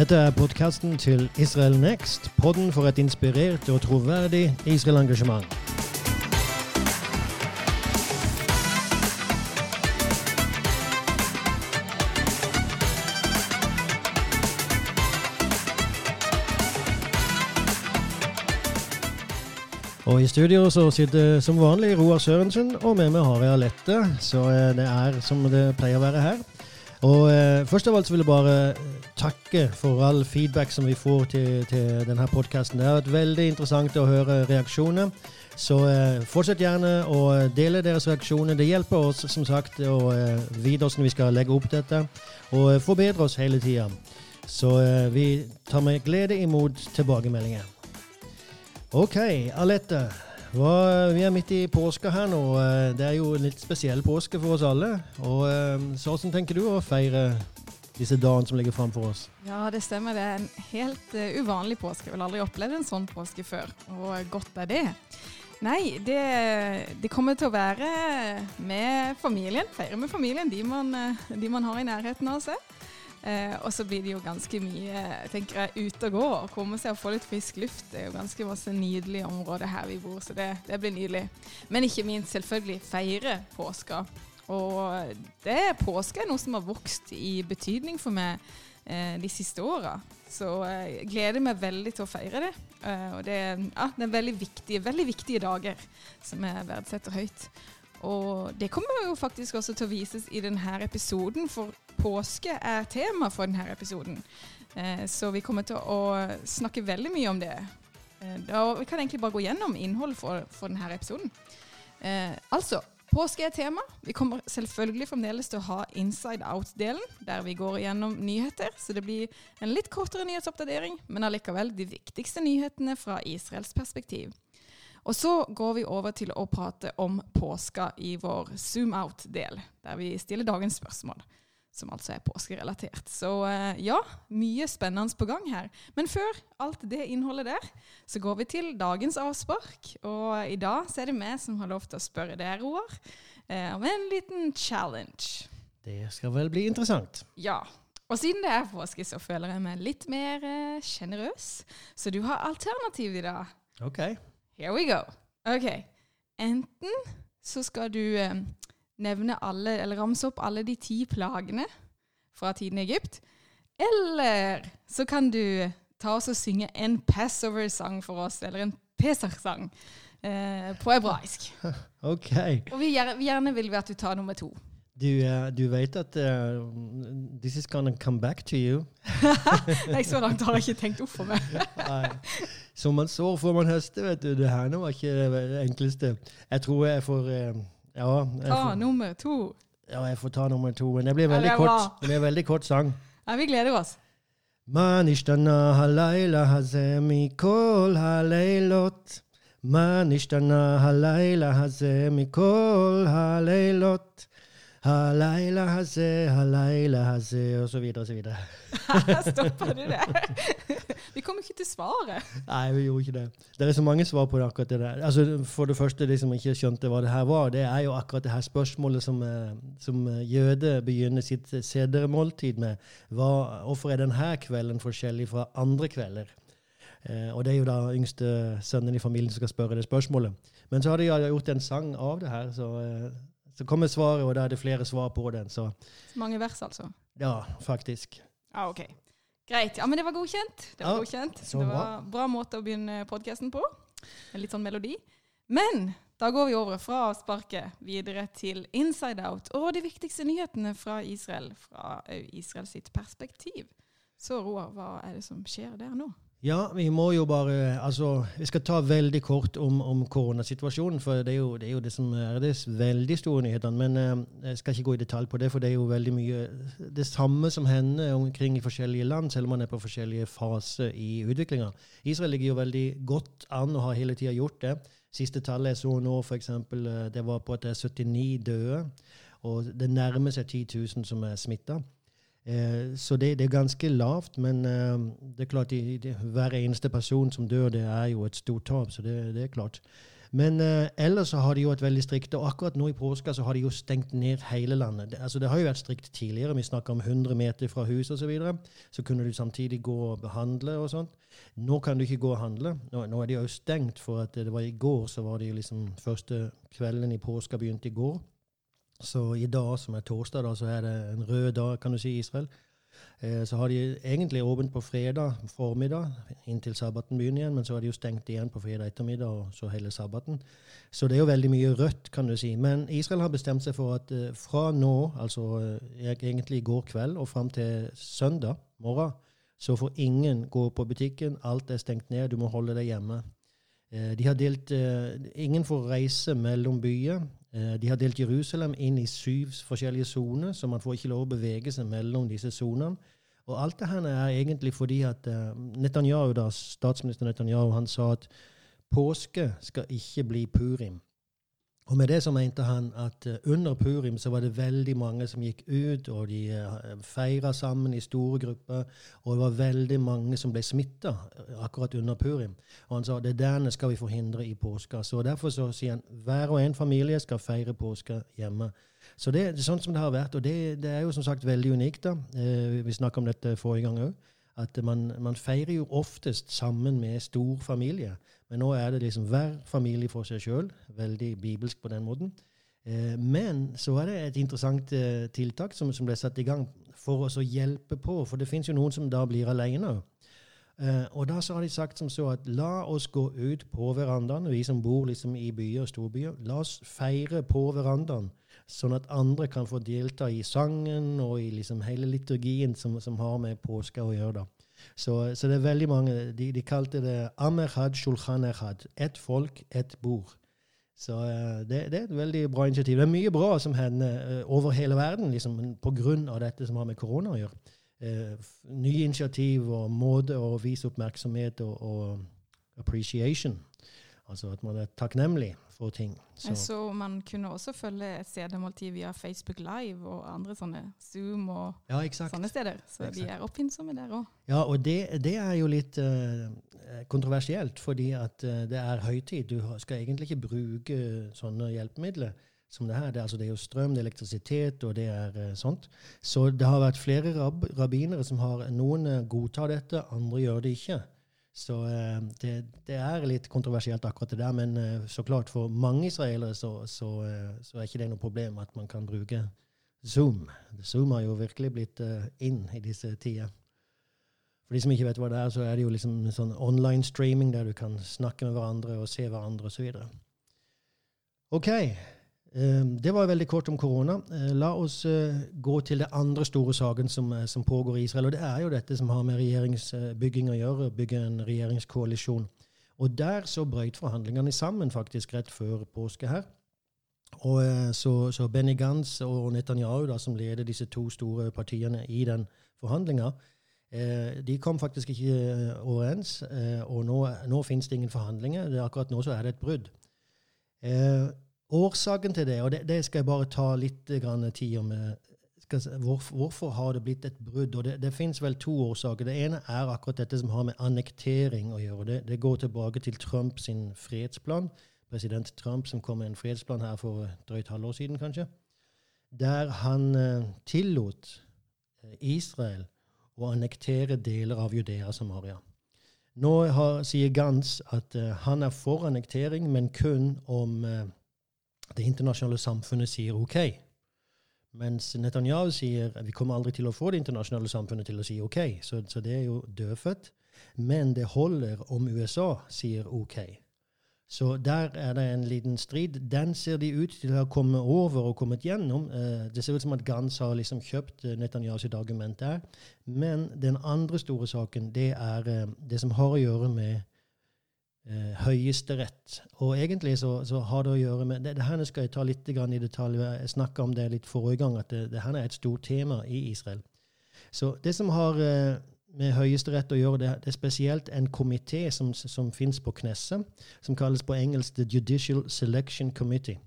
Dette er podkasten til Israel Next, podden for et inspirert og troverdig Israel-engasjement. Og I studio så sitter som vanlig Roar Sørensen, og med meg har jeg Alette. Så eh, det er som det pleier å være her. Og eh, Først av alt så vil jeg bare takke for all feedback som vi får til, til denne podkasten. Det har vært veldig interessant å høre reaksjoner. Så eh, fortsett gjerne å dele deres reaksjoner. Det hjelper oss som sagt å eh, vite hvordan vi skal legge opp dette, og eh, forbedre oss hele tida. Så eh, vi tar med glede imot tilbakemeldinger. Ok, Alette. Vi er midt i påska her nå. Eh, Det er jo en litt spesiell påske for oss alle. Og eh, Så hvordan tenker du å feire disse dagene som ligger framfor oss? Ja, det stemmer. Det er en helt uh, uvanlig påske. Jeg har aldri opplevd en sånn påske før. Og godt er det. Nei, det, det kommer til å være med familien. Feire med familien, de man, de man har i nærheten av seg. Eh, og så blir det jo ganske mye tenker jeg, ute og gå og komme seg og få litt frisk luft. Det er jo ganske masse nydelige områder her vi bor, så det, det blir nydelig. Men ikke minst selvfølgelig feire påska. Og det påske er noe som har vokst i betydning for meg eh, de siste åra. Så eh, jeg gleder meg veldig til å feire det. Eh, og det, ja, det er veldig viktige, veldig viktige dager som jeg verdsetter høyt. Og det kommer jo faktisk også til å vises i denne episoden, for påske er tema for denne episoden. Eh, så vi kommer til å snakke veldig mye om det. Eh, vi kan egentlig bare gå gjennom innholdet for, for denne episoden. Eh, altså, påske er tema. Vi kommer selvfølgelig fremdeles til å ha Inside Out-delen, der vi går gjennom nyheter. Så det blir en litt kortere nyhetsoppdatering, men allikevel de viktigste nyhetene fra Israels perspektiv. Og så går vi over til å prate om påska i vår zoom out-del, der vi stiller dagens spørsmål, som altså er påskerelatert. Så eh, ja, mye spennende på gang her. Men før alt det innholdet der, så går vi til dagens avspark. Og i dag så er det meg som har lov til å spørre deg, Roar, eh, om en liten challenge. Det skal vel bli interessant. Ja. Og siden det er påske, så føler jeg meg litt mer eh, sjenerøs. Så du har alternativ i dag. Ok. Here we go. Ok. Enten så skal du eh, nevne alle, eller ramse opp alle de ti plagene fra tiden i Egypt. Eller så kan du ta oss og synge en Passover-sang for oss, eller en Pesach-sang eh, på hebraisk. Ok. Og vi gjerne, vi gjerne vil vi at du tar nummer to. Du, uh, du vet at uh, this is gonna come back to you. Nei, så langt har jeg ikke tenkt opp for meg. Som man sår, får man høste, vet du. Det her nå var ikke det enkleste. Jeg tror jeg får eh, Ja. Jeg ta får, nummer to. Ja, jeg får ta nummer to. Men det blir veldig, kort, det blir veldig kort sang. Ja, vi gleder oss. ما نشتنا هالليلة هذا مكل هالليلات ما نشتنا هالليلة هذا مكل هالليلات Halaila hase, halaila hase, og så videre og så videre. Stoppa du det? Vi kom ikke til svaret. Nei, vi gjorde ikke det. Det er så mange svar på det, akkurat det der. Altså, for det første, de som ikke skjønte hva det her var, det er jo akkurat det her spørsmålet som, eh, som eh, jøde begynner sitt eh, sedermåltid med. Hva, hvorfor er denne kvelden forskjellig fra andre kvelder? Eh, og det er jo da yngste sønnen i familien som skal spørre det spørsmålet. Men så har de gjort en sang av det her, så eh, så kommer svaret, og da er det flere svar på den. Så Mange vers, altså. ja, faktisk. Ja, ok. Greit. Ja, men det var godkjent. Det var Ja, godkjent. så Det bra. var bra måte å begynne podkasten på. En litt sånn melodi. Men da går vi over fra sparket videre til Inside Out og de viktigste nyhetene fra Israel, fra Israel sitt perspektiv. Så Roar, hva er det som skjer der nå? Ja, vi må jo bare Altså, vi skal ta veldig kort om, om koronasituasjonen. For det er, jo, det er jo det som er det veldig store nyhetene. Men eh, jeg skal ikke gå i detalj på det, for det er jo veldig mye det samme som hender omkring i forskjellige land, selv om man er på forskjellige faser i utviklinga. Israel ligger jo veldig godt an og har hele tida gjort det. Siste tallet jeg så nå, f.eks., det var på at det er 79 døde. Og det nærmer seg 10 000 som er smitta. Eh, så det, det er ganske lavt, men eh, det er klart de, de, hver eneste person som dør, det er jo et stort tap. Så det, det er klart. Men eh, ellers så har de jo vært veldig strikte. Og akkurat nå i påska så har de jo stengt ned hele landet. Det, altså det har jo vært strikt tidligere. Vi snakka om 100 meter fra hus osv. Så, videre. så kunne du samtidig gå og handle og sånt. Nå kan du ikke gå og handle. Nå, nå er de jo stengt, for at det var i går så var det jo liksom første kvelden i påska begynte i går. Så i dag, som er torsdag, da, så er det en rød dag, kan du si, i Israel. Eh, så har de egentlig åpent på fredag formiddag inntil sabbaten begynner igjen, men så er de jo stengt igjen på fredag ettermiddag og så hele sabbaten. Så det er jo veldig mye rødt, kan du si. Men Israel har bestemt seg for at eh, fra nå, altså eh, egentlig i går kveld og fram til søndag morgen, så får ingen gå på butikken. Alt er stengt ned. Du må holde deg hjemme. Uh, de har delt Ingen får reise mellom byer. De har delt Jerusalem inn i syv forskjellige soner, så man får ikke lov å bevege seg mellom disse sonene. Og alt det her er egentlig fordi at Netanyahu, da, statsminister Netanyahu han sa at påske skal ikke bli purim. Og med det så mente han at uh, under purim så var det veldig mange som gikk ut, og de uh, feira sammen i store grupper, og det var veldig mange som ble smitta uh, akkurat under purim. Og han sa det derne skal vi forhindre i påska. Så derfor så sier han hver og en familie skal feire påska hjemme. Så det, det, er sånn som det har vært, og det, det er jo som sagt veldig unikt. da. Vi snakka om dette forrige gang òg. At man, man, feirer jo oftest sammen med stor familie. Men nå er det liksom hver familie for seg sjøl. Veldig bibelsk på den måten. Eh, men så er det et interessant eh, tiltak som, som, ble satt i gang for oss å hjelpe på. For det fins jo noen som da blir alene. Eh, og da så har de sagt som så at la oss gå ut på verandaen, vi som bor liksom i byer og storbyer. La oss feire på verandaen, sånn at andre kan få delta i sangen og i liksom hele liturgien som, som har med påske å gjøre. Så, så, det er veldig mange De, de kalte det Amerhad shulchan echad. Ett folk, ett bord. Så uh, det, det, er et veldig bra initiativ. Det er mye bra som hender uh, over hele verden liksom, pga. dette som har med korona å gjøre. Uh, nye initiativ og måte å vise oppmerksomhet og, og appreciation. Altså at man er takknemlig for ting. Så. så man kunne også følge et CD-måltid via Facebook Live og andre sånne Zoom og ja, sånne steder. Så exakt. de er oppfinnsomme der òg. Ja, og det, det, er jo litt uh, kontroversielt, fordi at uh, det er høytid. Du skal egentlig ikke bruke sånne hjelpemidler som det her. Det, altså, det er jo strøm, det er elektrisitet, og det er uh, sånt. Så det har vært flere rab rabbinere som har Noen godtar dette, andre gjør det ikke. Så eh, det, det, er litt kontroversielt, akkurat det der. Men eh, så klart, for mange israelere så, så, eh, så, er ikke det noe problem at man kan bruke Zoom. Zoom har jo virkelig blitt inn i disse tider. For de som ikke vet hva det er, så er det jo liksom sånn online streaming der du kan snakke med hverandre og se hverandre osv. OK. Ehm, det var veldig kort om korona. Eh, la oss eh, gå til det andre store saken som, eh, som, pågår i Israel. og Det er jo dette som har med regjeringsbygging å gjøre, bygge en regjeringskoalisjon. Og Der så brøt forhandlingene sammen faktisk rett før påske her. Og Så, så Benny Gantz og Netanyahu, da, som leder disse to store partiene i den forhandlinga, de kom faktisk ikke overens. Og nå, nå finnes det ingen forhandlinger. Akkurat nå så er det et brudd. Årsaken til det, og det, det skal jeg bare ta litt tid med hvorfor, hvorfor har det blitt et brudd? og Det, det fins vel to årsaker. Det ene er akkurat dette som har med annektering å gjøre. Det, det går tilbake til Trump sin fredsplan. President Trump som kom med en fredsplan her for drøyt halvår siden, kanskje. Der han eh, tillot Israel å annektere deler av Judea Samaria. Nå har, sier Gans at eh, han er for annektering, men kun om det internasjonale samfunnet sier OK. Mens Netanyahu sier vi kommer aldri til å få det internasjonale samfunnet til å si OK. Så, så det er jo dødfødt. Men det holder om USA sier OK. Så der er det en liten strid. Den ser de ut til å ha kommet over og kommet gjennom. Eh, det ser ut som at Gans har liksom kjøpt eh, Netanyahu sitt argument der. Men den andre store saken, det er eh, det som har å gjøre med eh, Høyesterett. Og egentlig så, så, har det å gjøre med det, det her skal jeg ta litt i detalj. Jeg snakka om det litt forrige gang, at det, det her er et stort tema i Israel. Så det som har eh, med Høyesterett å gjøre, det, det er spesielt en komité som, som fins på Knesset, som kalles på engelsk The Judicial Selection Committee.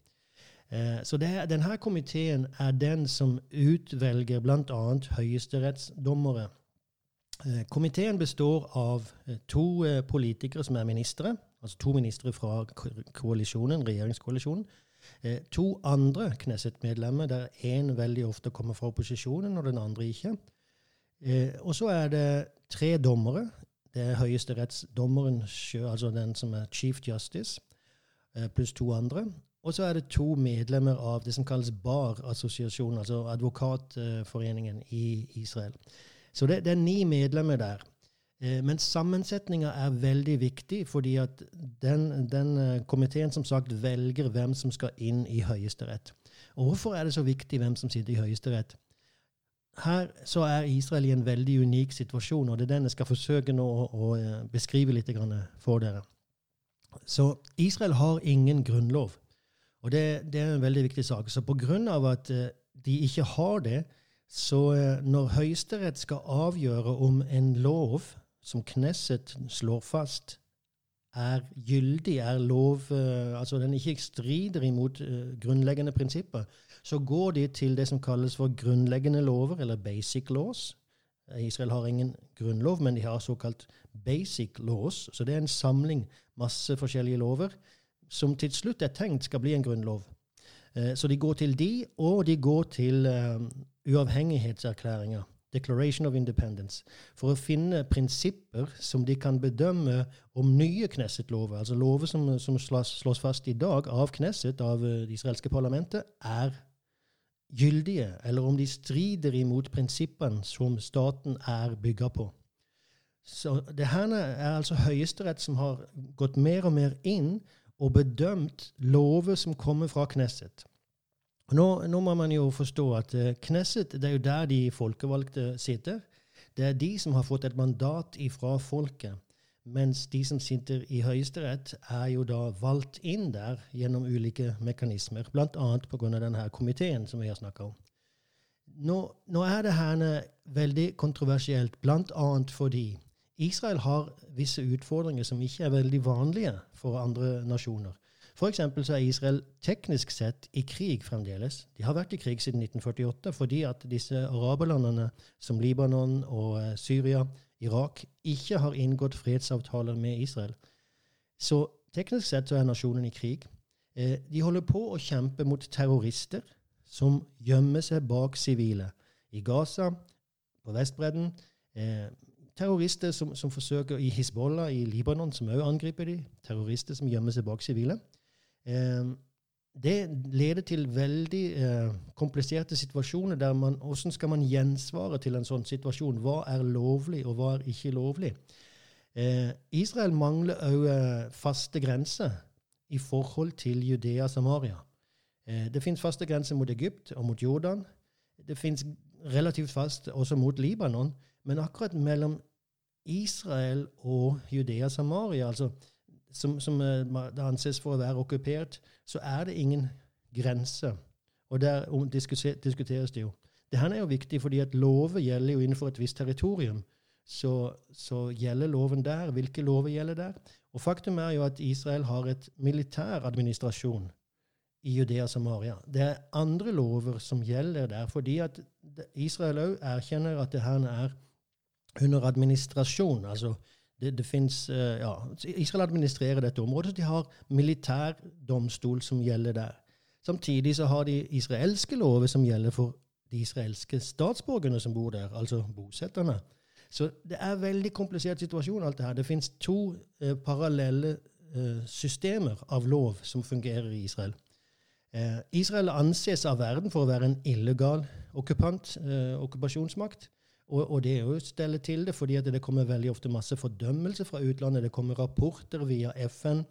Eh, så det, denne komiteen er den som utvelger bl.a. høyesterettsdommere komiteen består av eh, to eh, politikere som er ministre, altså to ministre fra koalisjonen, regjeringskoalisjonen. Eh, to andre Knesset-medlemmer, der én veldig ofte kommer fra opposisjonen, og den andre ikke. Eh, og så er det tre dommere. Det er høyesterettsdommeren, altså den som er chief justice, eh, pluss to andre. Og så er det to medlemmer av det som kalles BAR-assosiasjonen, altså advokatforeningen i Israel. Så det, det er ni medlemmer der. Eh, men sammensetninga er veldig viktig, fordi at den, den, eh, komiteen som sagt velger hvem som skal inn i Høyesterett. Og hvorfor er det så viktig hvem som sitter i Høyesterett? Her så er Israel i en veldig unik situasjon, og det er den jeg skal forsøke nå å, å eh, beskrive litt for dere. Så Israel har ingen grunnlov, og det, det er en veldig viktig sak. Så på grunn av at de ikke har det, så når Høyesterett skal avgjøre om en lov som Knesset slår fast, er gyldig, er lov uh, Altså den ikke strider imot uh, grunnleggende prinsipper, så går de til det som kalles for grunnleggende lover, eller basic laws. Israel har ingen grunnlov, men de har såkalt basic laws. Så det er en samling, masse forskjellige lover, som til slutt er tenkt skal bli en grunnlov. Så de går til de, og de går til uavhengighetserklæringer. Declaration of Independence, for å finne prinsipper som de kan bedømme om nye Knesset-lover, altså lover som, som slås, slås, fast i dag av Knesset, av eh, det israelske parlamentet, er gyldige, eller om de strider imot prinsippene som staten er bygga på. Så det her er altså Høyesterett som har gått mer og mer inn og bedømt lover som kommer fra Knesset. Nå, nå, må man jo forstå at uh, Knesset det er jo der de folkevalgte sitter. Det er de som har fått et mandat ifra folket. Mens de som sitter i Høyesterett, er jo da valgt inn der gjennom ulike mekanismer, bl.a. pga. denne komiteen som vi har snakka om. Nå, nå, er det her veldig kontroversielt, bl.a. fordi Israel har visse utfordringer som ikke er veldig vanlige for andre nasjoner. F.eks. så er Israel teknisk sett i krig fremdeles. De har vært i krig siden 1948 fordi at disse araberlandene som Libanon og eh, Syria, Irak, ikke har inngått fredsavtaler med Israel. Så teknisk sett så er nasjonen i krig. Eh, de holder på å kjempe mot terrorister som gjemmer seg bak sivile. I Gaza, på Vestbredden. Eh, terrorister som, som, forsøker i Hizbollah i Libanon, som også angriper de. Terrorister som gjemmer seg bak sivile. Ehm, det leder til veldig eh, kompliserte situasjoner der man Hvordan skal man gjensvare til en sånn situasjon? Hva er lovlig, og hva er ikke lovlig? Eh, Israel mangler òg eh, faste grenser i forhold til Judea Samaria. det fins faste grenser mot Egypt og mot Jordan. Det fins relativt fast også mot Libanon. Men akkurat mellom Israel og Judea Samaria, altså som, som eh, det anses for å være okkupert, så er det ingen grense. Og der diskuteres det jo. Det her er jo viktig, fordi at lover gjelder jo innenfor et visst territorium. Så, så, gjelder loven der. Hvilke lover gjelder der? Og faktum er jo at Israel har et militær administrasjon i Judea Samaria. Det er andre lover som gjelder der, fordi at Israel òg erkjenner at det her er under administrasjon. altså det, det finnes, uh, ja, Israel administrerer dette området, så de har militær domstol som gjelder der. Samtidig så har de israelske lover som gjelder for de israelske statsborgerne som bor der, altså bosetterne. Så det er en veldig komplisert situasjon, alt det her. Det finnes to eh, parallelle eh, systemer av lov som fungerer i Israel. Israel anses av verden for å være en illegal okkupant, okkupasjonsmakt. Og, og, det er jo stelle til det, fordi det kommer veldig ofte masse fordømmelse fra utlandet. Det kommer rapporter via FN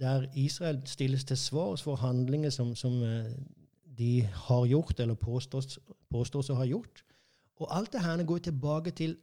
der Israel stilles til svars for handlinger som, som eh, de har gjort, eller påstås, å ha gjort. Og alt det her går tilbake til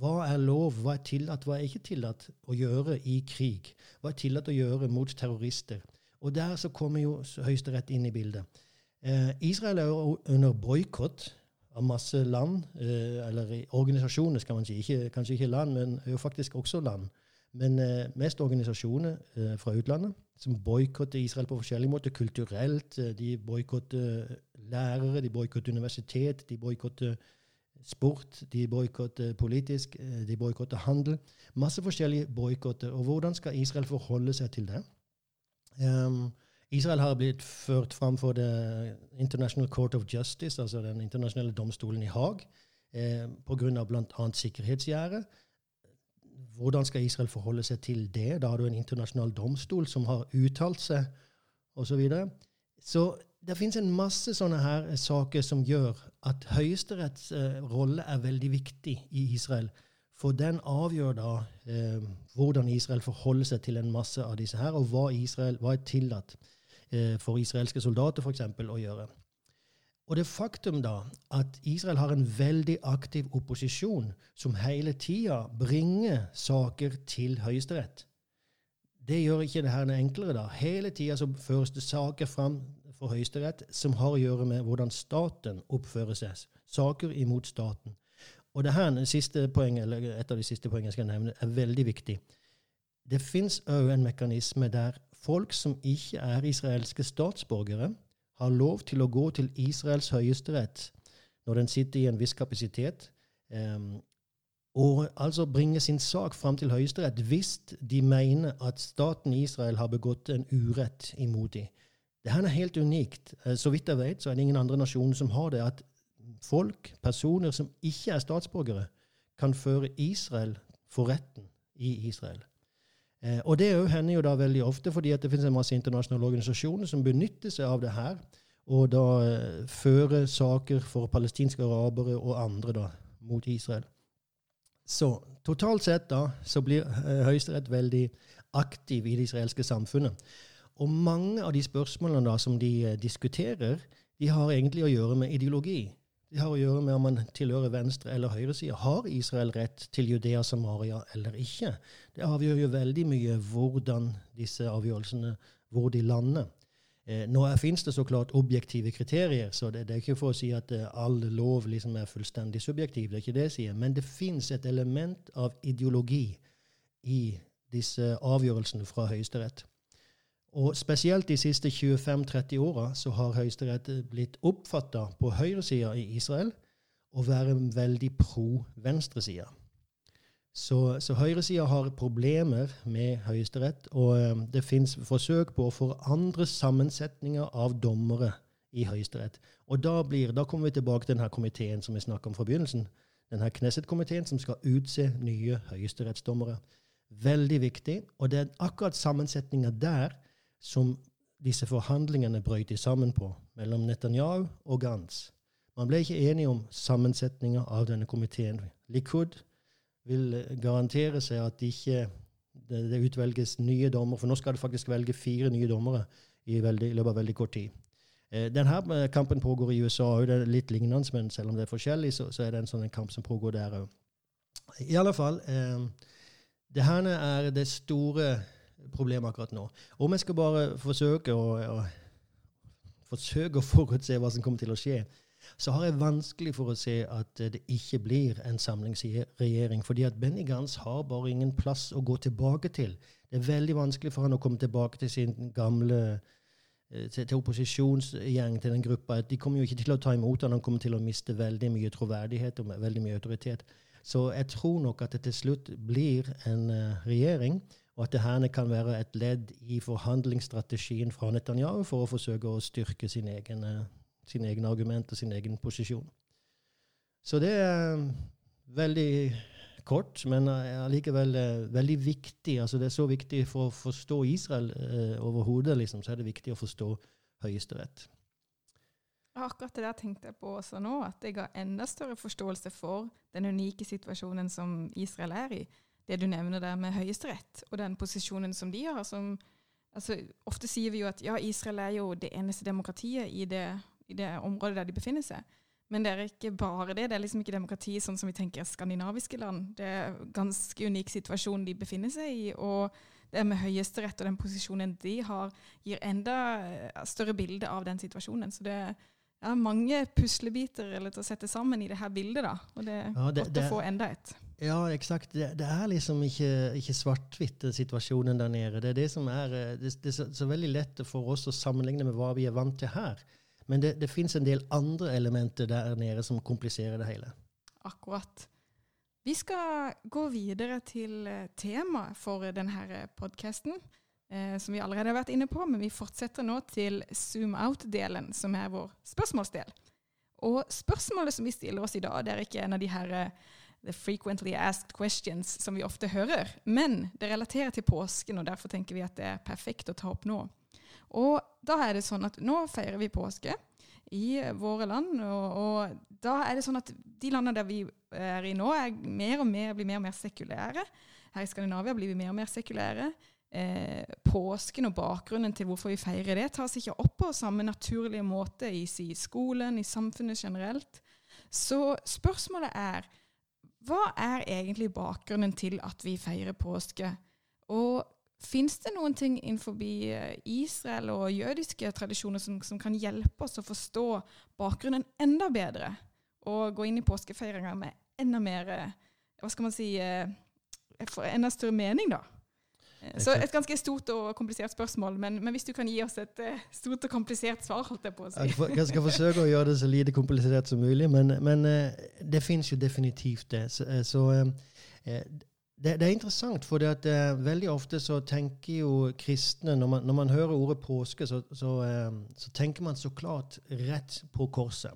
hva er lov, hva er tillatt, hva er ikke tillatt å gjøre i krig? Hva er tillatt å gjøre mot terrorister? Og der så kommer jo Høyesterett inn i bildet. Eh, Israel er jo under boikott av masse land, eh, eller organisasjoner, skal man si. Ikke, kanskje ikke land, men jo faktisk også land. Men eh, mest organisasjoner eh, fra utlandet som boikotter Israel på forskjellige måter. Kulturelt. de boikotter lærere, de boikotter universitet, de boikotter sport, de boikotter politisk, de boikotter handel. Masse forskjellige boikotter. Og hvordan skal Israel forholde seg til det? Um, Israel har blitt ført fram for The International Court of Justice, altså den internasjonale domstolen i Haag, eh, pga. bl.a. sikkerhetsgjerdet. Hvordan skal Israel forholde seg til det? Da har du en internasjonal domstol som har uttalt seg, osv. Så, videre. så det finnes en masse sånne her saker som gjør at Høyesteretts eh, rolle er veldig viktig i Israel. For den avgjør da eh, hvordan Israel forholder seg til en masse av disse her, og hva, Israel, hva er tillatt eh, for israelske soldater f.eks. å gjøre. Og det faktum da at Israel har en veldig aktiv opposisjon som hele tida bringer saker til Høyesterett, det gjør ikke det her enklere. da. Hele tida føres det saker fram for Høyesterett som har å gjøre med hvordan staten oppfører seg. Saker imot staten. Og det her eller Et av de siste poengene jeg skal nevne, er veldig viktig. Det fins òg en mekanisme der folk som ikke er israelske statsborgere, har lov til å gå til Israels høyesterett når den sitter i en viss kapasitet, um, og altså bringe sin sak fram til Høyesterett hvis de mener at staten Israel har begått en urett imot dem. Dette er helt unikt. Eh, så vidt jeg vet, så er det ingen andre nasjoner som har det. At folk, personer som ikke er statsborgere, kan føre Israel for retten i Israel. Eh, og det hender jo da veldig ofte fordi det finnes en masse internasjonale organisasjoner som benytter seg av det her, og da eh, fører saker for palestinske arabere og andre da mot Israel. Så totalt sett da så blir eh, Høyesterett veldig aktiv i det israelske samfunnet. Og mange av de spørsmålene da som de eh, diskuterer, de har egentlig å gjøre med ideologi. Det har å gjøre med om man tilhører venstre- eller høyresida. Har Israel rett til Judea Samaria eller ikke? Det avgjør jo veldig mye hvordan disse avgjørelsene hvor de lander. Eh, nå finnes det så klart objektive kriterier, så det, det, er ikke for å si at eh, all lov liksom er fullstendig subjektiv. Det er ikke det jeg sier. Men det fins et element av ideologi i disse avgjørelsene fra Høyesterett. Og spesielt de siste 25-30 åra så har Høyesterett blitt oppfatta på høyresida i Israel å være veldig pro venstresida. Så, så høyresida har problemer med Høyesterett, og um, det fins forsøk på å forandre sammensetninger av dommere i Høyesterett. Og da, blir, da kommer vi tilbake til denne komiteen som vi snakka om fra begynnelsen. Denne Knesset-komiteen som skal utse nye høyesterettsdommere. Veldig viktig. Og det er akkurat sammensetninga der som disse forhandlingene brøt sammen på, mellom Netanyahu og Gantz. Man ble ikke enige om sammensetninga av denne komiteen. Likud vil garantere seg at det ikke utvelges nye dommer, for nå skal det faktisk velge fire nye dommere i, veldig, i løpet av veldig kort tid. Eh, denne eh, kampen pågår i USA òg. Det er litt lignende, men selv om det er forskjellig, så, så er det en sånn kamp som pågår der òg. I alle fall eh, det her er det store problem akkurat nå. Om jeg skal bare forsøke å, å, forsøke å forutse hva som kommer til å skje, så har jeg vanskelig for å se at det ikke blir en samlingsregjering. fordi at Benny Gantz har bare ingen plass å gå tilbake til. Det er veldig vanskelig for han å komme tilbake til sin gamle eh, til, til opposisjonsgjeng, til den gruppa. De kommer jo ikke til å ta imot han, han kommer til å miste veldig mye troverdighet og veldig mye autoritet. Så jeg tror nok at det til slutt blir en uh, regjering og at det her kan være et ledd i forhandlingsstrategien fra Netanyahu for å forsøke å styrke sin egen, sin egen argument og sin egen posisjon. Så det er veldig kort, men allikevel veldig viktig. Altså det er så viktig for å forstå Israel eh, overhodet, liksom, så er det viktig å forstå Høyesterett. Akkurat det der tenkte jeg på også nå, at jeg har enda større forståelse for den unike situasjonen som Israel er i det du nevner der med Høyesterett, og den posisjonen som de har. som altså, Ofte sier vi jo at ja, Israel er jo det eneste demokratiet i det, i det området der de befinner seg. Men det er ikke bare det. Det er liksom ikke demokrati sånn som vi tenker skandinaviske land. Det er en ganske unik situasjon de befinner seg i. og det med Høyesterett og den posisjonen de har, gir enda større bilde av den situasjonen. Så det er mange puslebiter eller, til å sette sammen i det her bildet. da, Og det er ja, det, godt å få enda et. Ja, eksakt. Det, det, er liksom ikke, ikke svart-hvitt, situasjonen der nede. Det er det som er eh, det, det er så, så, veldig lett for oss å sammenligne med hva vi er vant til her. Men det, det fins en del andre elementer der nede som kompliserer det hele. akkurat. Vi skal gå videre til eh, temaet for denne podkasten, eh, som vi allerede har vært inne på. Men vi fortsetter nå til zoom out-delen, som er vår spørsmålsdel. Og spørsmålet som vi stiller oss i dag, det er ikke en av de her eh, the frequently asked questions som vi ofte hører, men det relaterer til påsken, og derfor tenker vi at det er perfekt å ta opp nå. Og da er det sånn at nå feirer vi påske i våre land, og, og da er det sånn at de landene der vi er i nå, er mer og mer, blir mer og mer sekulære. Her i Skandinavia blir vi mer og mer sekulære eh, påsken og bakgrunnen til hvorfor vi feirer det, tas ikke opp på samme naturlige måte i, i skolen, i samfunnet generelt. Så spørsmålet er hva er egentlig bakgrunnen til at vi feirer påske? Og fins det noen ting innenfor eh, Israel og jødiske tradisjoner som, som, kan hjelpe oss å forstå bakgrunnen enda bedre? Og gå inn i påskefeiringa med enda mer Hva skal man si eh, enda større mening, da? Så et ganske stort og komplisert spørsmål, men, men hvis du kan gi oss et uh, stort og komplisert svar, holdt jeg på å si. Jeg skal forsøke å gjøre det så lite komplisert som mulig, men, men uh, det fins jo definitivt det. Så, uh, så det, det, er interessant, for at, veldig ofte så tenker jo kristne Når man, når man hører ordet påske, så, så, så, tenker man så klart rett på korset.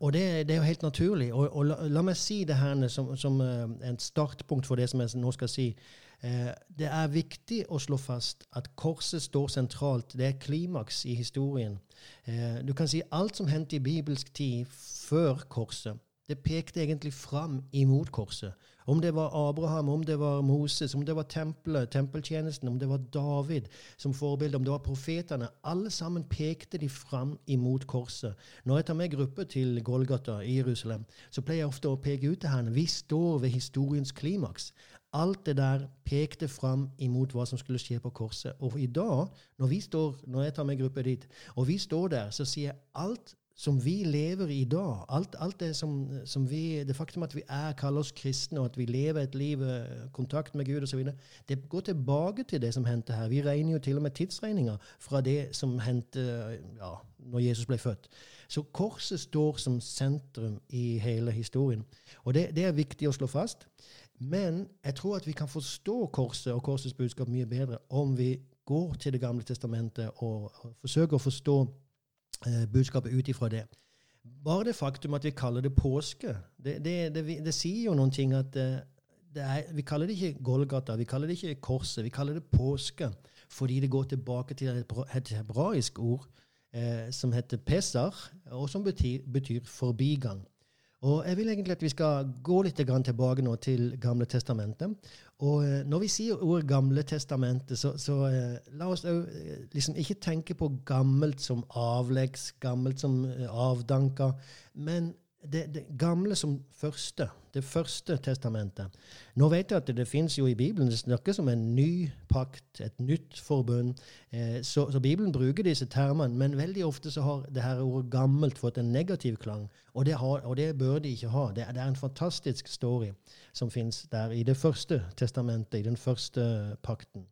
og det, det, er jo helt naturlig. Og, og la, la, meg si det her som, som et startpunkt for det som jeg nå skal si. Eh, det er viktig å slå fast at korset står sentralt. Det er klimaks i historien. Eh, du kan si alt som hendte i bibelsk tid før korset, det pekte egentlig fram imot korset. Om det var Abraham, om det var Moses, om det var tempelet, tempeltjenesten, om det var David som forbilde, om det var profetene Alle sammen pekte de fram imot korset. Når jeg tar med gruppe til Golgata i Jerusalem, så pleier jeg ofte å peke ut til henne vi står ved historiens klimaks. Alt det der pekte fram imot hva som skulle skje på korset. Og i dag, når, står, når jeg tar med gruppa dit, og vi står der, så sier jeg alt som vi lever i dag, alt, alt det som, som, vi, det faktum at vi er, kaller oss kristne, og at vi lever et liv eh, kontakt med Gud osv., det går tilbake til det som hendte her. Vi regner jo til og med tidsregninger fra det som hendte ja, når Jesus ble født. Så korset står som sentrum i hele historien. Og det, det er viktig å slå fast. Men jeg tror at vi kan forstå korset og korsets budskap mye bedre om vi går til Det gamle testamentet og, forsøker å forstå eh, budskapet ut ifra det. Bare det faktum at vi kaller det påske, det, det, det, det sier jo noen ting at eh, er, Vi kaller det ikke Golgata, vi kaller det ikke korset, vi kaller det påske fordi det går tilbake til et hebraisk ord eh, som heter pesar, og som betyr, betyr forbigang. Og Jeg vil egentlig at vi skal gå litt tilbake nå til Gamle testamentet. Og eh, Når vi sier ordet Gamle testamentet, så, så uh, la oss uh, liksom ikke tenke på gammelt som avleggs, gammelt som avdanka, men det, det, gamle som første, det første testamentet. Nå vet jeg at det, det fins jo i Bibelen det snakkes om en ny pakt, et nytt forbund. Eh, så, så, Bibelen bruker disse termene, men veldig ofte så har det her ordet 'gammelt' fått en negativ klang. Og det, har, og det bør de ikke ha. Det, er en fantastisk story som fins der i det første testamentet, i den første pakten.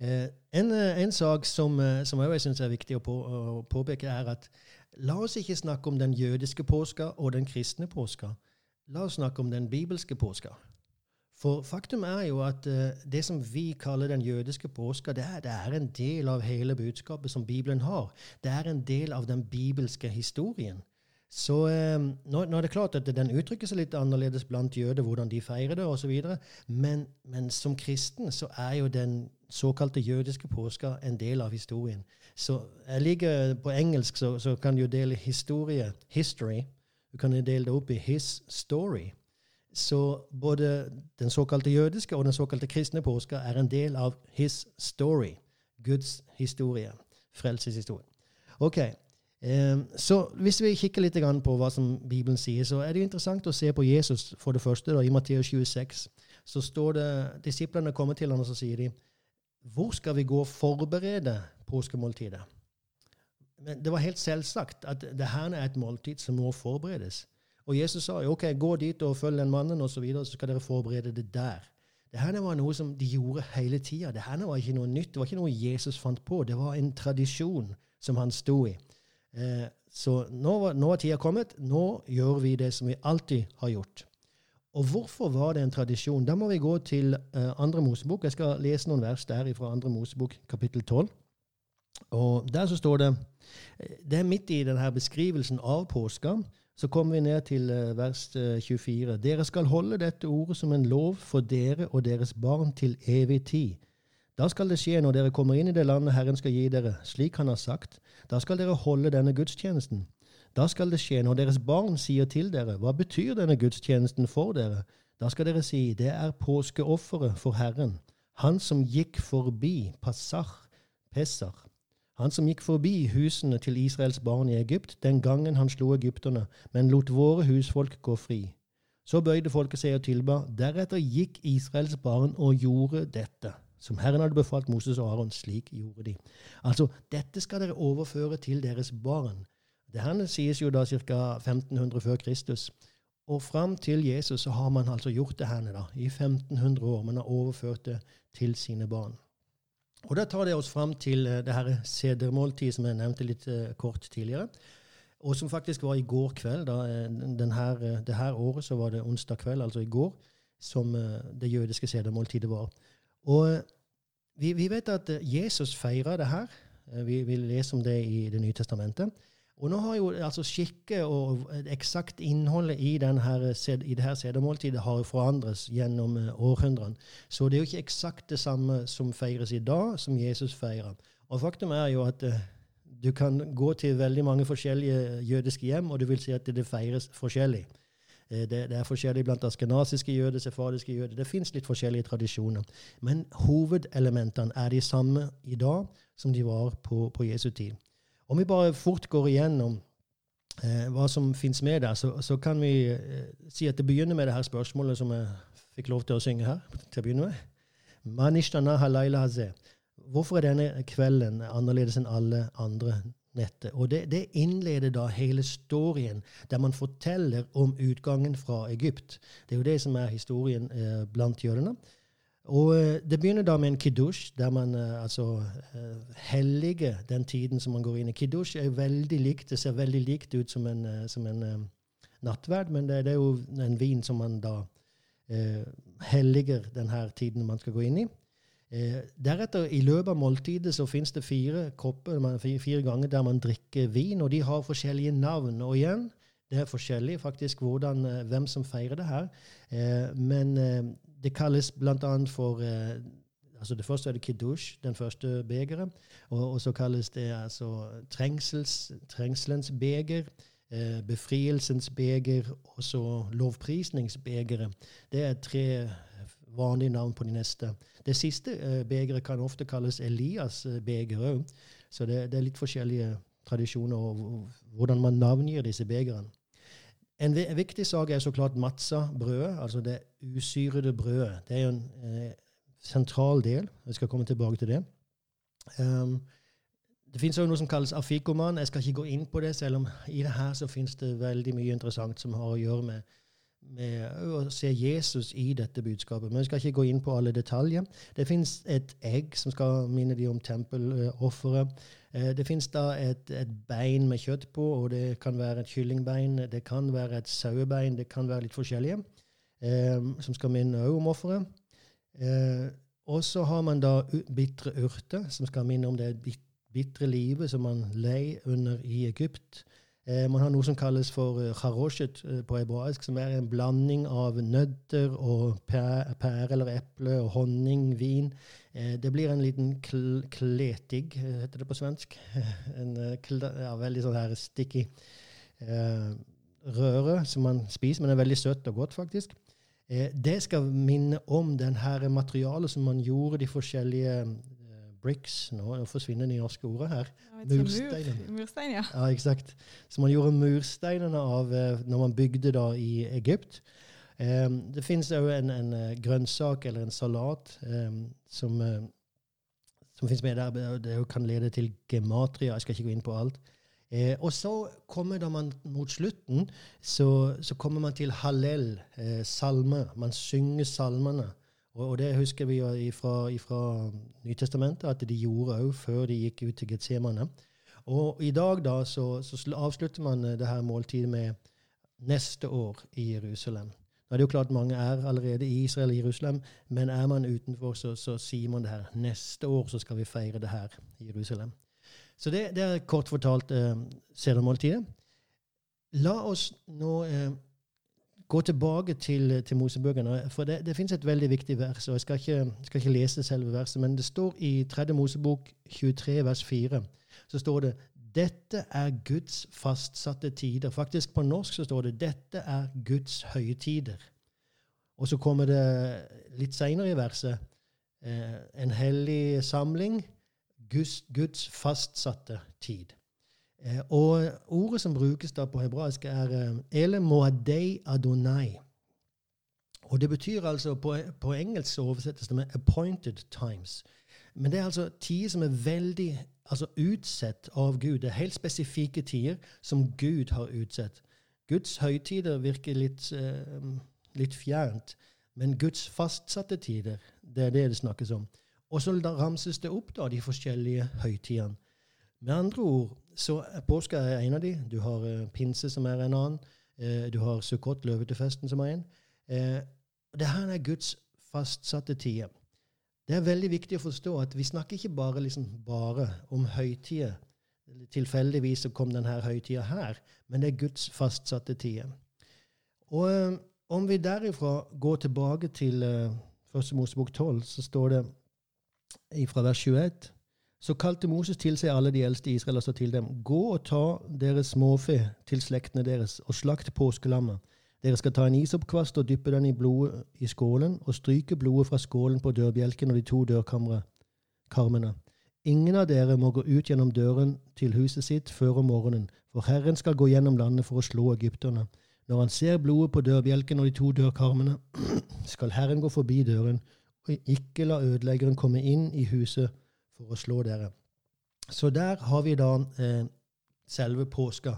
Eh, en, en, sak som, eh, som jeg syns er viktig å, på, å påpeke, er at La oss ikke snakke om den jødiske påska og den kristne påska. La oss snakke om den bibelske påska. For faktum er jo at uh, det som vi kaller den jødiske påska, det er, det er, en del av hele budskapet som Bibelen har. Det er en del av den bibelske historien. Så eh, nå, nå, er det klart at den uttrykker seg litt annerledes blant jøder, hvordan de feirer det osv., men, men som kristen så er jo den såkalte jødiske påska en del av historien. Så jeg ligger På engelsk så, så kan du dele historie, history. Du kan dele det opp i his story. Så både den såkalte jødiske og den såkalte kristne påska er en del av his story. Guds historie. Frelseshistorie. Ok, Så hvis vi kikker litt på hva som Bibelen sier, så er det jo interessant å se på Jesus for det første. Da, I Matteus 26 så står det disiplene kommer til ham og så sier de, hvor skal vi gå og forberede påskemåltidet? Men det var helt selvsagt at det her er et måltid som må forberedes. Og Jesus sa jo, ok, gå dit og følg den mannen, og så, videre, så skal dere forberede det der. Det her var noe som de gjorde hele tida. Det her var ikke noe nytt. Det var ikke noe Jesus fant på. Det var en tradisjon som han sto i. Eh, så nå, nå er tida kommet. Nå gjør vi det som vi alltid har gjort. Og hvorfor var det en tradisjon? Da må vi gå til eh, andre Mosebok. Jeg skal lese noen vers der fra andre Mosebok, kapittel 12. Og der så står det eh, Det er midt i denne beskrivelsen av påska. Så kommer vi ned til eh, vers eh, 24. Dere skal holde dette ordet som en lov for dere og deres barn til evig tid. Da skal det skje når dere kommer inn i det landet Herren skal gi dere, slik Han har sagt. Da skal dere holde denne gudstjenesten. Da skal det skje når deres barn sier til dere, hva betyr denne gudstjenesten for dere? Da skal dere si, det er påskeofferet for Herren, Han som gikk forbi Passach, Pessar, han som gikk forbi husene til Israels barn i Egypt den gangen han slo egypterne, men lot våre husfolk gå fri. Så bøyde folket seg og tilba. Deretter gikk Israels barn og gjorde dette, som Herren hadde befalt Moses og Aron. Slik gjorde de. Altså, dette skal dere overføre til deres barn. Det her sies jo da ca. 1500 før Kristus. Og fram til Jesus så har man altså gjort det her da, i 1500 år. Man har overført det til sine barn. Og Da tar det oss fram til eh, det her sedermåltid som jeg nevnte litt eh, kort tidligere. Og som faktisk var i går kveld. da, eh, her, Det her året så var det onsdag kveld, altså i går, som det jødiske sedermåltidet var. Og eh, vi, vi vet at eh, Jesus feira det her. Eh, Vi, vi leser om det i Det nye testamentet. Og nå har jo altså skikke og eksakt innholdet i, i det her sedermåltidet har jo forandres gjennom århundrene. Så det er jo ikke eksakt det samme som feires i dag, som Jesus feirer. Og faktum er jo at du kan gå til veldig mange forskjellige jødiske hjem, og du vil si at det feires forskjellig. Eh, Det, det er forskjellig blant askenasiske jøder, sefadiske jøder. Det fins litt forskjellige tradisjoner. Men hovedelementene er de samme i dag som de var på, på Jesu tid. Om vi bare fort går igjennom eh, hva som fins med der, så, så kan vi eh, si at det begynner med det her spørsmålet som jeg fikk lov til å synge her. til å begynne med. Hvorfor er denne kvelden annerledes enn alle andre netter? Og det, det innleder da hele storyen, der man forteller om utgangen fra Egypt. Det er jo det som er historien eh, blant jødene. Og eh, Det begynner da med en kiddush, der man eh, altså eh, helliger den tiden som man går inn i. Kiddush er veldig likt, det ser veldig likt ut som en, eh, som en nattverd, men det, det er jo en vin som man da helliger denne tiden man skal gå inn i. Eh, deretter, i løpet av måltidet, så finnes det fire kopper, fire ganger der man drikker vin, og de har forskjellige navn. Og igjen, det er forskjellig faktisk hvordan, eh, hvem som feirer det her. Eh, men eh, det kalles bl.a. for eh, altså Det første er det kiddush, den første begeret. Og, og så kalles det altså trengsels, trengselens beger, eh, befrielsens beger og så lovprisningsbegeret. Det er tre vanlige navn på de neste. Det siste eh, begeret kan ofte kalles Elias eh, òg. Så det, det er litt forskjellige tradisjoner og hvordan man navngir disse begerene. En viktig sak er så klart matza-brødet, altså det usyrede brødet. Det er jo en eh, sentral del. Jeg skal komme tilbake til det. Um, det også noe som kalles afikoman. Jeg skal ikke gå inn på det, selv om i det her så finnes det veldig mye interessant som har å gjøre med, med å se Jesus i dette budskapet. Men vi skal ikke gå inn på alle detaljer. Det finnes et egg som skal minne de om tempelofferet. Eh, Det finnes da et, et bein med kjøtt på, og det kan være et kyllingbein, det kan være et sauebein, det kan være litt forskjellige, eh, som skal minne òg om offeret. Eh, og så har man da bitre urter, som skal minne om det bit- bitre livet som man lei under i Egypt. Man har noe som kalles for haroshet charoshet eh, på hebraisk, som er en blanding av nøtter og pære, pære eller eple og honning, vin. Eh, det blir en liten kl kletig, eh, heter det på svensk. en eh, ja, veldig sånn her sticky eh, røre som man spiser, men det er veldig søtt og godt, faktisk. Eh, det skal minne om den materialet som man gjorde de forskjellige eh, bricks Nå forsvinner de norske ordene her. Jeg vet. Mur, murstein, ja. Ja, exakt. Så man gjorde mursteinene av eh, når man bygde da i Egypt. Um, det finnes òg en, en eh, grønnsak eller en salat um, som, eh, som finnes med der. Det kan lede til gematria. Jeg skal ikke gå inn på alt. Eh, og så kommer da man mot slutten, så, så kommer man til hallel, eh, salme. Man synger salmene. Og, og det husker vi fra Nytestamentet, at de gjorde òg før de gikk ut til Getsemane. Og i dag da så, så avslutter man eh, det her måltidet med neste år i Jerusalem. Nå er det jo klart Mange er allerede i Israel og Jerusalem, men er man utenfor, så, så, sier man det her. Neste år så skal vi feire det her i Jerusalem. Så det, det er kort fortalt eh, sedermåltidet. La oss nå eh, gå tilbake til, til Mosebøkene. For det, det finnes et veldig viktig vers, og jeg skal ikke, skal ikke, lese selve verset, men det står i 3. Mosebok 23, vers 4, så står det dette er Guds fastsatte tider. Faktisk på norsk så står det 'Dette er Guds høytider'. Og så kommer det litt seinere i verset eh, en hellig samling, Guds, Guds fastsatte tid. Eh, og ordet som brukes da på hebraisk, er eh, ele moadei adonai. Og det betyr altså På, på engelsk så oversettes det med 'appointed times'. Men det er altså tider som er veldig altså utsett av Gud. Det er helt spesifikke tider som Gud har utsett. Guds høytider virker litt, uh, litt fjernt, men Guds fastsatte tider, det er det det snakkes om. Og så ramses det opp da, de forskjellige høytidene. Med andre ord så påske er en av de. Du har uh, pinse, som er en annen. Uh, du har Sukkot, løvetefesten, som er en. Uh, det her er Guds fastsatte tider. Det er veldig viktig å forstå at vi snakker ikke bare, liksom, bare om høytider. Tilfeldigvis så kom denne høytida her, men det er Guds fastsatte tider. Og om vi derifra går tilbake til uh, Første Mosebok 12, så står det fra vers 21 så kalte Moses til seg alle de eldste i Israel og sa til dem, gå og ta deres småfe til slektene deres og slakt påskelammet. Dere skal ta en isoppkvast og dyppe den i blodet i skålen og stryke blodet fra skålen på dørbjelken og de to dørkarmene. Ingen av dere må gå ut gjennom døren til huset sitt før om morgenen, for Herren skal gå gjennom landet for å slå egypterne. Når han ser blodet på dørbjelken og de to dørkarmene, skal Herren gå forbi døren og ikke la ødeleggeren komme inn i huset for å slå dere. Så der har vi da eh, selve påska.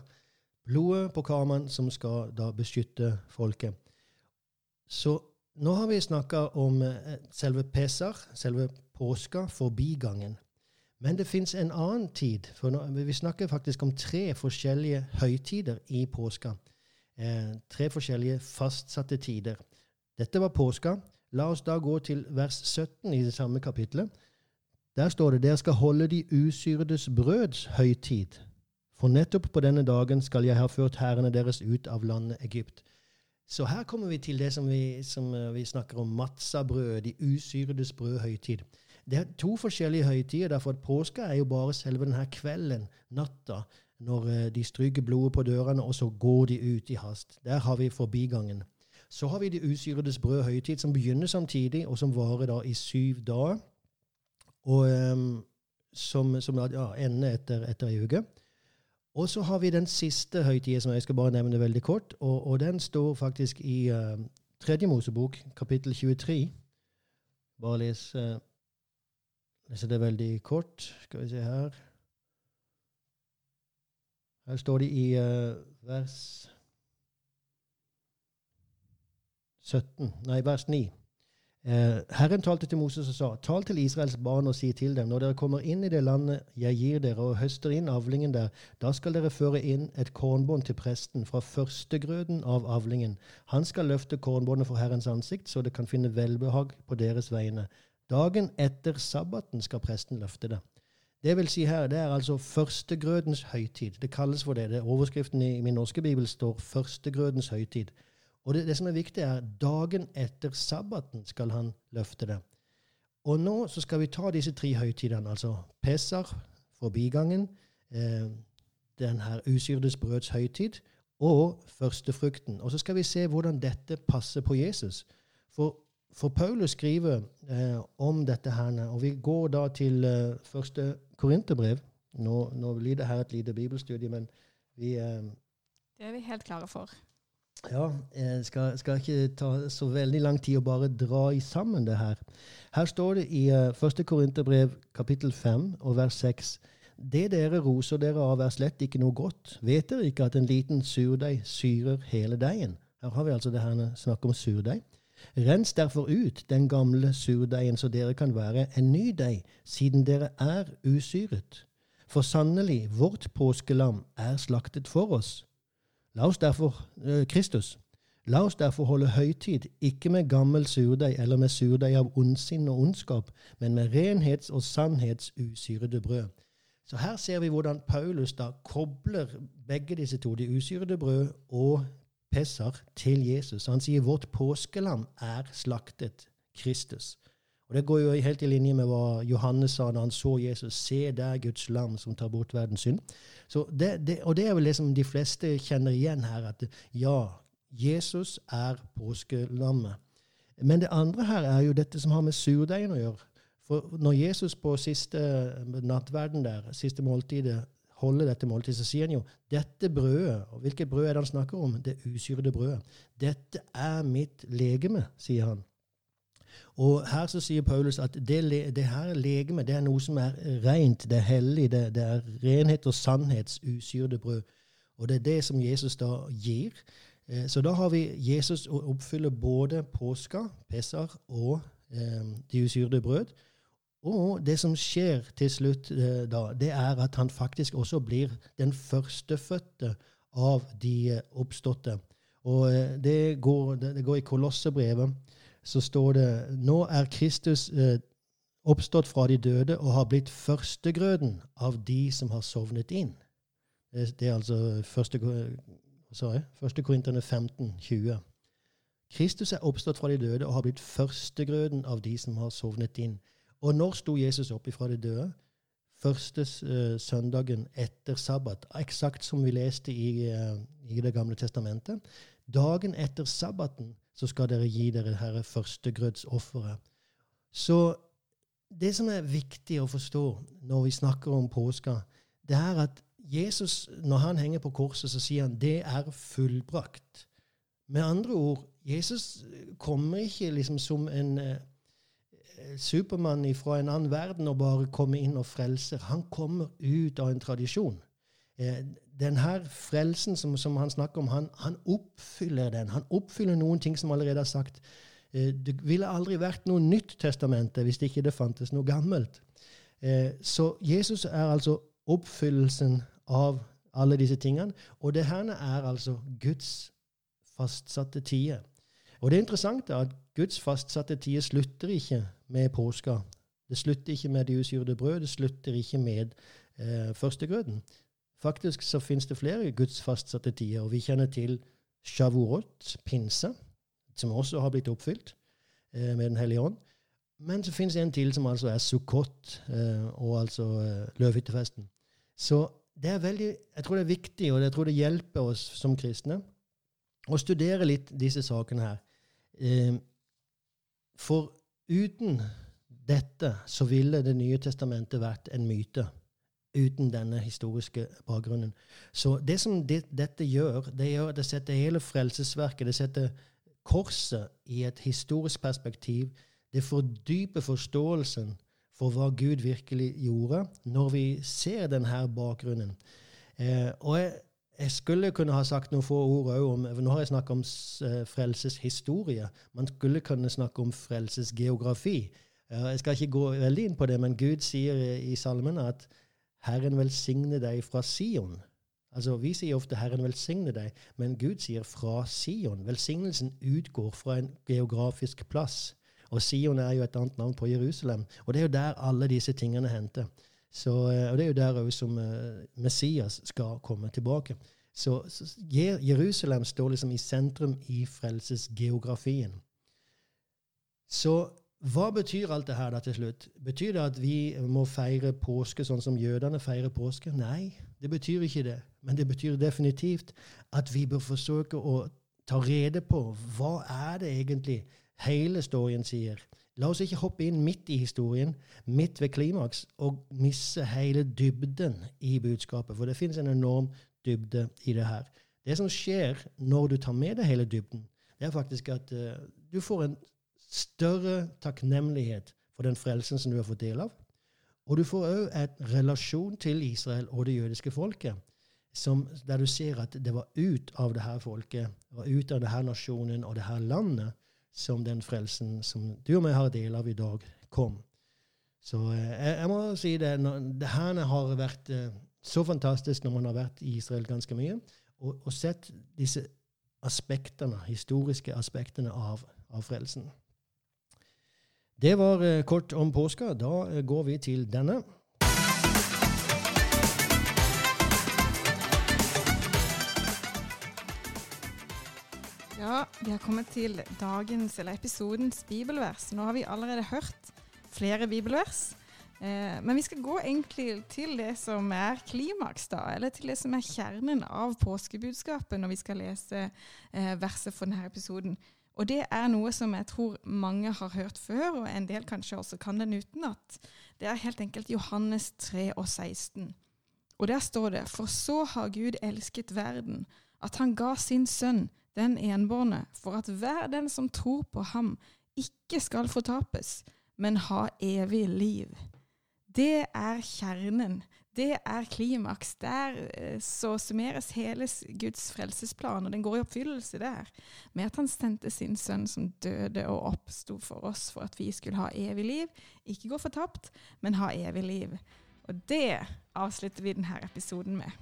Blodet på karmen som skal da beskytte folket. Så nå har vi snakka om eh, selve Pesar, selve påska, forbigangen. Men det fins en annen tid. for nå, Vi snakker faktisk om tre forskjellige høytider i påska. Eh, tre forskjellige fastsatte tider. Dette var påska. La oss da gå til vers 17 i det samme kapitlet. Der står det dere skal holde de usyredes brøds høytid. For nettopp på denne dagen skal jeg ha ført hærene deres ut av landet Egypt. Så her kommer vi til det som vi, som eh, vi snakker om, matzabrød, de usyredes brød høytid. Det er to forskjellige høytider, derfor at påska er jo bare selve denne kvelden, natta, når eh, de stryker blodet på dørene, og så går de ut i hast. Der har vi forbigangen. Så har vi de usyredes brød høytid, som begynner samtidig, og som varer da i syv dager og um, som, som ja, ender etter, etter ei uke. Og så har vi den siste høytida, som jeg skal bare nevne veldig kort. Og, og den står faktisk i uh, Tredje Mosebok, kapittel 23. Bare les, uh, lese det veldig kort. Skal vi se her Her står det i uh, vers 17, nei, vers 9. Eh, Herren talte til Moses og sa, tal til Israels barn og si til dem, når dere kommer inn i det landet jeg gir dere, og høster inn avlingen der, da skal dere føre inn et kornbånd til presten fra førstegrøden av avlingen. Han skal løfte kornbåndet for Herrens ansikt, så det kan finne velbehag på deres vegne. Dagen etter sabbaten skal presten løfte det. Det vil si her, det er altså førstegrødens høytid. Det kalles for det. det overskriften i min norske bibel står førstegrødens høytid. Og det, det, som er viktig, er dagen etter sabbaten skal han løfte det. Og nå så skal vi ta disse tre høytidene, altså Pesar, forbigangen, eh, den her usyrdes brøds høytid, og førstefrukten. Og så skal vi se hvordan dette passer på Jesus. For, for Paulus skriver eh, om dette her, og vi går da til eh, første korinterbrev. Nå, nå, blir det her et lite bibelstudie, men vi eh, Det er vi helt klare for. Ja, jeg skal, skal, ikke ta så veldig lang tid å bare dra i sammen det her. Her står det i uh, eh, 1. Korinterbrev kapittel 5 og vers 6. Det dere roser dere av, er slett ikke noe godt. Vet dere ikke at en liten surdeig syrer hele deigen? Her har vi altså det her snakk om surdeig. Rens derfor ut den gamle surdeigen, så dere kan være en ny deig, siden dere er usyret. For sannelig, vårt påskelam er slaktet for oss. La oss derfor, eh, Kristus, la oss derfor holde høytid, ikke med gammel surdeig eller med surdeig av ondsinn og ondskap, men med renhets- og sannhets usyrede brød. Så her ser vi hvordan Paulus da kobler begge disse to, de usyrede brød og Pessar, til Jesus. Han sier vårt påskelam er slaktet, Kristus. Og Det går jo helt i linje med hva Johannes sa da han så Jesus. Se der Guds lam som tar bort verdens synd. Det, det, og det er vel det som de fleste kjenner igjen her, at ja, Jesus er påskelammet. Men det andre her er jo dette som har med surdeigen å gjøre. For når Jesus på siste nattverden der, siste måltidet, holder dette måltidet, så sier han jo dette brødet Og hvilket brød er det han snakker om? Det usyrede brødet. Dette er mitt legeme, sier han. Og her så sier Paulus at det, det her legeme det er noe som er rent, det er hellig, det, det er renhet og sannhets usyrede brød. Og det er det som Jesus da gir. Eh, så da har vi Jesus å oppfylle både påska, Pesar, og eh, de usyrede brød. Og det som skjer til slutt eh, da, det er at han faktisk også blir den førstefødte av de eh, oppståtte. Og eh, det går, det går i Kolossebrevet så står det nå er Kristus eh, oppstått fra de døde og har blitt førstegrøden av de som har sovnet inn. Det, det er altså første, sorry, første Korinterne 15, 20. Kristus er oppstått fra de døde og har blitt førstegrøden av de som har sovnet inn. Og når sto Jesus opp ifra de døde? Første uh, søndagen etter sabbat, eksakt som vi leste i, uh, i Det gamle testamentet. Dagen etter sabbaten så skal dere gi dere herre førstegrødsofferet. Så det som er viktig å forstå når vi snakker om påska, det er at Jesus, når han henger på korset, så sier han det er fullbrakt. Med andre ord, Jesus kommer ikke liksom som en eh, Supermann fra en annen verden og bare kommer inn og frelser. Han kommer ut av en tradisjon. Eh, denne frelsen som, som, han snakker om, han, han, oppfyller den. Han oppfyller noen ting som allerede er sagt. Eh, det ville aldri vært noe nytt testamente hvis det ikke det fantes noe gammelt. Eh, så Jesus er altså oppfyllelsen av alle disse tingene. Og det her er altså Guds fastsatte tider. Og det er interessant at Guds fastsatte tider slutter ikke med påska. Det slutter ikke med det usyrede brød, det slutter ikke med eh, førstegrøten. Faktisk så finnes det flere Guds fastsatte tider, og vi kjenner til Shavuot, pinse, som også har blitt oppfylt eh, med Den hellige ånd. Men så finnes det en til som altså er Sukkot, eh, og altså eh, løvhyttefesten. Så det er veldig, jeg tror det er viktig, og jeg tror det hjelper oss som kristne, å studere litt disse sakene her. Eh, for uten dette så ville Det nye testamentet vært en myte uten denne historiske bakgrunnen. Så det som det, dette gjør, det gjør at det setter hele frelsesverket, det setter korset i et historisk perspektiv. Det fordyper forståelsen for hva Gud virkelig gjorde, når vi ser denne bakgrunnen. Eh, og jeg, jeg, skulle kunne ha sagt noen få ord òg om Nå har jeg snakket om eh, frelseshistorie. Man skulle kunne snakke om frelsesgeografi. Eh, jeg skal ikke gå veldig inn på det, men Gud sier i salmene at Herren velsigne deg fra Sion. Altså, Vi sier ofte 'Herren velsigne deg', men Gud sier 'fra Sion'. Velsignelsen utgår fra en geografisk plass. Og Sion er jo et annet navn på Jerusalem. Og det er jo der alle disse tingene henter. Eh, og det er jo der òg som uh, Messias skal komme tilbake. Så, så Jerusalem står liksom i sentrum i frelsesgeografien. Så hva betyr alt det her da til slutt? Betyr det at vi må feire påske sånn som jødene feirer påske? Nei, det betyr ikke det. Men det betyr definitivt at vi bør forsøke å ta rede på hva er det egentlig hele storyen sier. La oss ikke hoppe inn midt i historien, midt ved klimaks, og misse hele dybden i budskapet. For det finnes en enorm dybde i det her. Det som skjer når du tar med deg hele dybden, det er faktisk at uh, du får en større takknemlighet for den frelsen som du har fått del av. Og du får òg en relasjon til Israel og det jødiske folket, som, der du ser at det var ut av det her folket, det var ut av det her nasjonen og det her landet som den frelsen som du og jeg har del av i dag, kom. Så eh, jeg, jeg må si det. Det her har vært eh, så fantastisk når man har vært i Israel ganske mye, og, og sett disse aspektene, historiske aspektene av, av frelsen. Det var eh, kort om påska. Da eh, går vi til denne. Ja, vi har kommet til dagens, eller episodens bibelvers. Nå har vi allerede hørt flere bibelvers. Eh, men vi skal gå egentlig til det som er klimaks, da. Eller til det som er kjernen av påskebudskapet når vi skal lese eh, verset for denne episoden. Og det er noe som jeg tror mange har hørt før, og en del kanskje også kan den utenat. Det er helt enkelt Johannes 3 og 16. Og der står det For så har Gud elsket verden, at han ga sin sønn, den enbårne, for at hver den som tror på ham, ikke skal fortapes, men ha evig liv. Det er kjernen. Det er klimaks. Der eh, så summeres hele Guds frelsesplan, og den går i oppfyllelse der, med at han sendte sin sønn som døde og oppsto for oss, for at vi skulle ha evig liv. Ikke gå fortapt, men ha evig liv. Og det avslutter vi denne episoden med.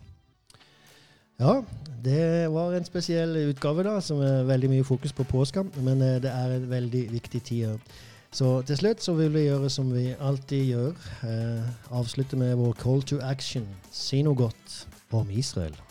Ja, det var en spesiell utgave, da, som er veldig mye fokus på påska. Men eh, det er en veldig viktig tid. Så til slutt så vil vi gjøre som vi alltid gjør. Eh, avslutte med vår call to action. Si noe godt om Israel.